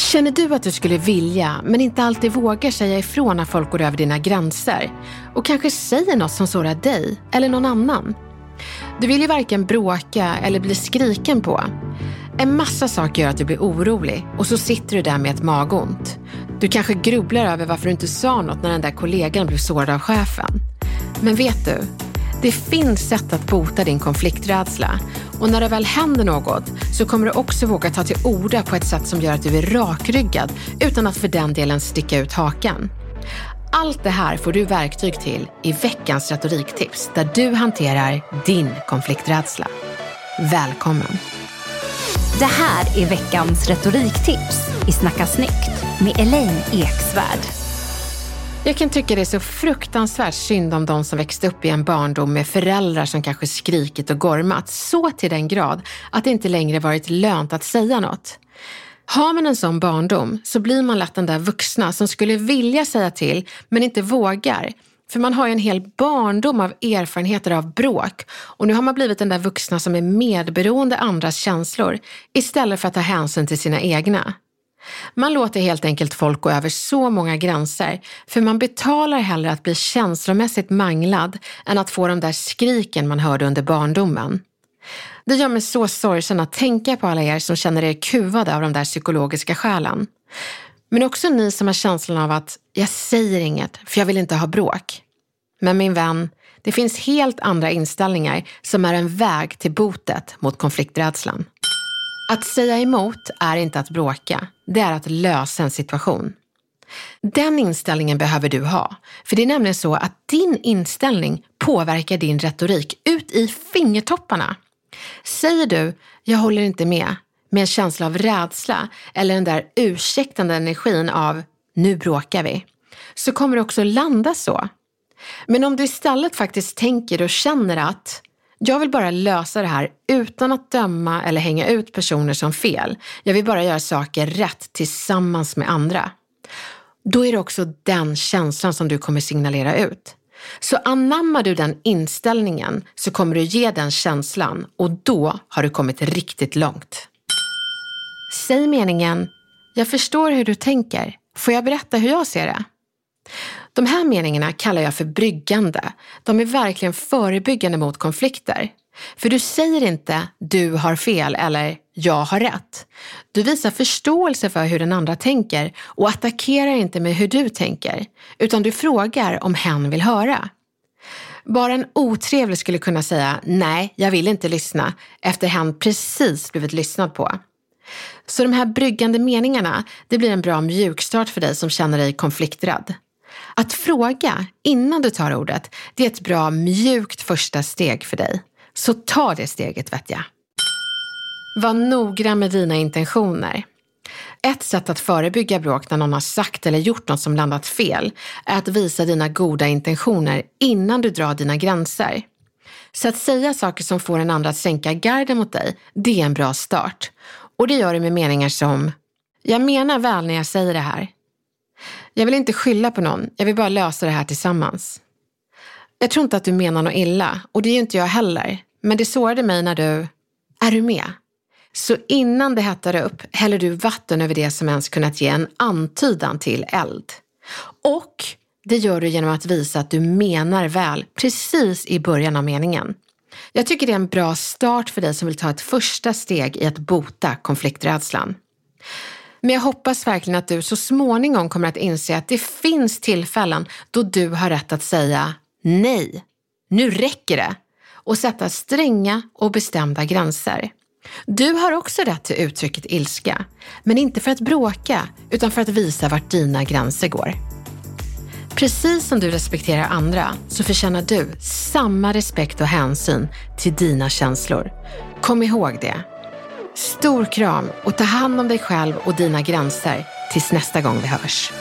Känner du att du skulle vilja, men inte alltid vågar säga ifrån när folk går över dina gränser? Och kanske säger något som sårar dig eller någon annan? Du vill ju varken bråka eller bli skriken på. En massa saker gör att du blir orolig och så sitter du där med ett magont. Du kanske grubblar över varför du inte sa något när den där kollegan blev sårad av chefen. Men vet du? Det finns sätt att bota din konflikträdsla och när det väl händer något så kommer du också våga ta till orda på ett sätt som gör att du är rakryggad utan att för den delen sticka ut hakan. Allt det här får du verktyg till i veckans retoriktips där du hanterar din konflikträdsla. Välkommen! Det här är veckans retoriktips i Snacka snyggt med Elaine Eksvärd. Jag kan tycka det är så fruktansvärt synd om de som växte upp i en barndom med föräldrar som kanske skrikit och gormat så till den grad att det inte längre varit lönt att säga något. Har man en sån barndom så blir man lätt den där vuxna som skulle vilja säga till men inte vågar. För man har ju en hel barndom av erfarenheter av bråk och nu har man blivit den där vuxna som är medberoende andras känslor istället för att ta hänsyn till sina egna. Man låter helt enkelt folk gå över så många gränser för man betalar hellre att bli känslomässigt manglad än att få de där skriken man hörde under barndomen. Det gör mig så sorgsen att tänka på alla er som känner er kuvade av de där psykologiska skälen. Men också ni som har känslan av att jag säger inget för jag vill inte ha bråk. Men min vän, det finns helt andra inställningar som är en väg till botet mot konflikträdslan. Att säga emot är inte att bråka, det är att lösa en situation. Den inställningen behöver du ha, för det är nämligen så att din inställning påverkar din retorik ut i fingertopparna. Säger du “jag håller inte med” med en känsla av rädsla eller den där ursäktande energin av “nu bråkar vi”, så kommer det också landa så. Men om du istället faktiskt tänker och känner att jag vill bara lösa det här utan att döma eller hänga ut personer som fel. Jag vill bara göra saker rätt tillsammans med andra. Då är det också den känslan som du kommer signalera ut. Så anammar du den inställningen så kommer du ge den känslan och då har du kommit riktigt långt. Säg meningen, jag förstår hur du tänker. Får jag berätta hur jag ser det? De här meningarna kallar jag för bryggande. De är verkligen förebyggande mot konflikter. För du säger inte du har fel eller jag har rätt. Du visar förståelse för hur den andra tänker och attackerar inte med hur du tänker, utan du frågar om hen vill höra. Bara en otrevlig skulle kunna säga nej, jag vill inte lyssna efter hen precis blivit lyssnad på. Så de här bryggande meningarna, det blir en bra mjukstart för dig som känner dig konflikträdd. Att fråga innan du tar ordet, det är ett bra mjukt första steg för dig. Så ta det steget vet jag. Var noggrann med dina intentioner. Ett sätt att förebygga bråk när någon har sagt eller gjort något som landat fel är att visa dina goda intentioner innan du drar dina gränser. Så att säga saker som får en andra att sänka garden mot dig, det är en bra start. Och det gör du med meningar som Jag menar väl när jag säger det här. Jag vill inte skylla på någon, jag vill bara lösa det här tillsammans. Jag tror inte att du menar något illa och det är ju inte jag heller. Men det sårade mig när du... Är du med? Så innan det hettar upp häller du vatten över det som ens kunnat ge en antydan till eld. Och det gör du genom att visa att du menar väl precis i början av meningen. Jag tycker det är en bra start för dig som vill ta ett första steg i att bota konflikträdslan. Men jag hoppas verkligen att du så småningom kommer att inse att det finns tillfällen då du har rätt att säga nej. Nu räcker det! Och sätta stränga och bestämda gränser. Du har också rätt till uttrycket ilska, men inte för att bråka utan för att visa vart dina gränser går. Precis som du respekterar andra så förtjänar du samma respekt och hänsyn till dina känslor. Kom ihåg det. Stor kram och ta hand om dig själv och dina gränser tills nästa gång vi hörs.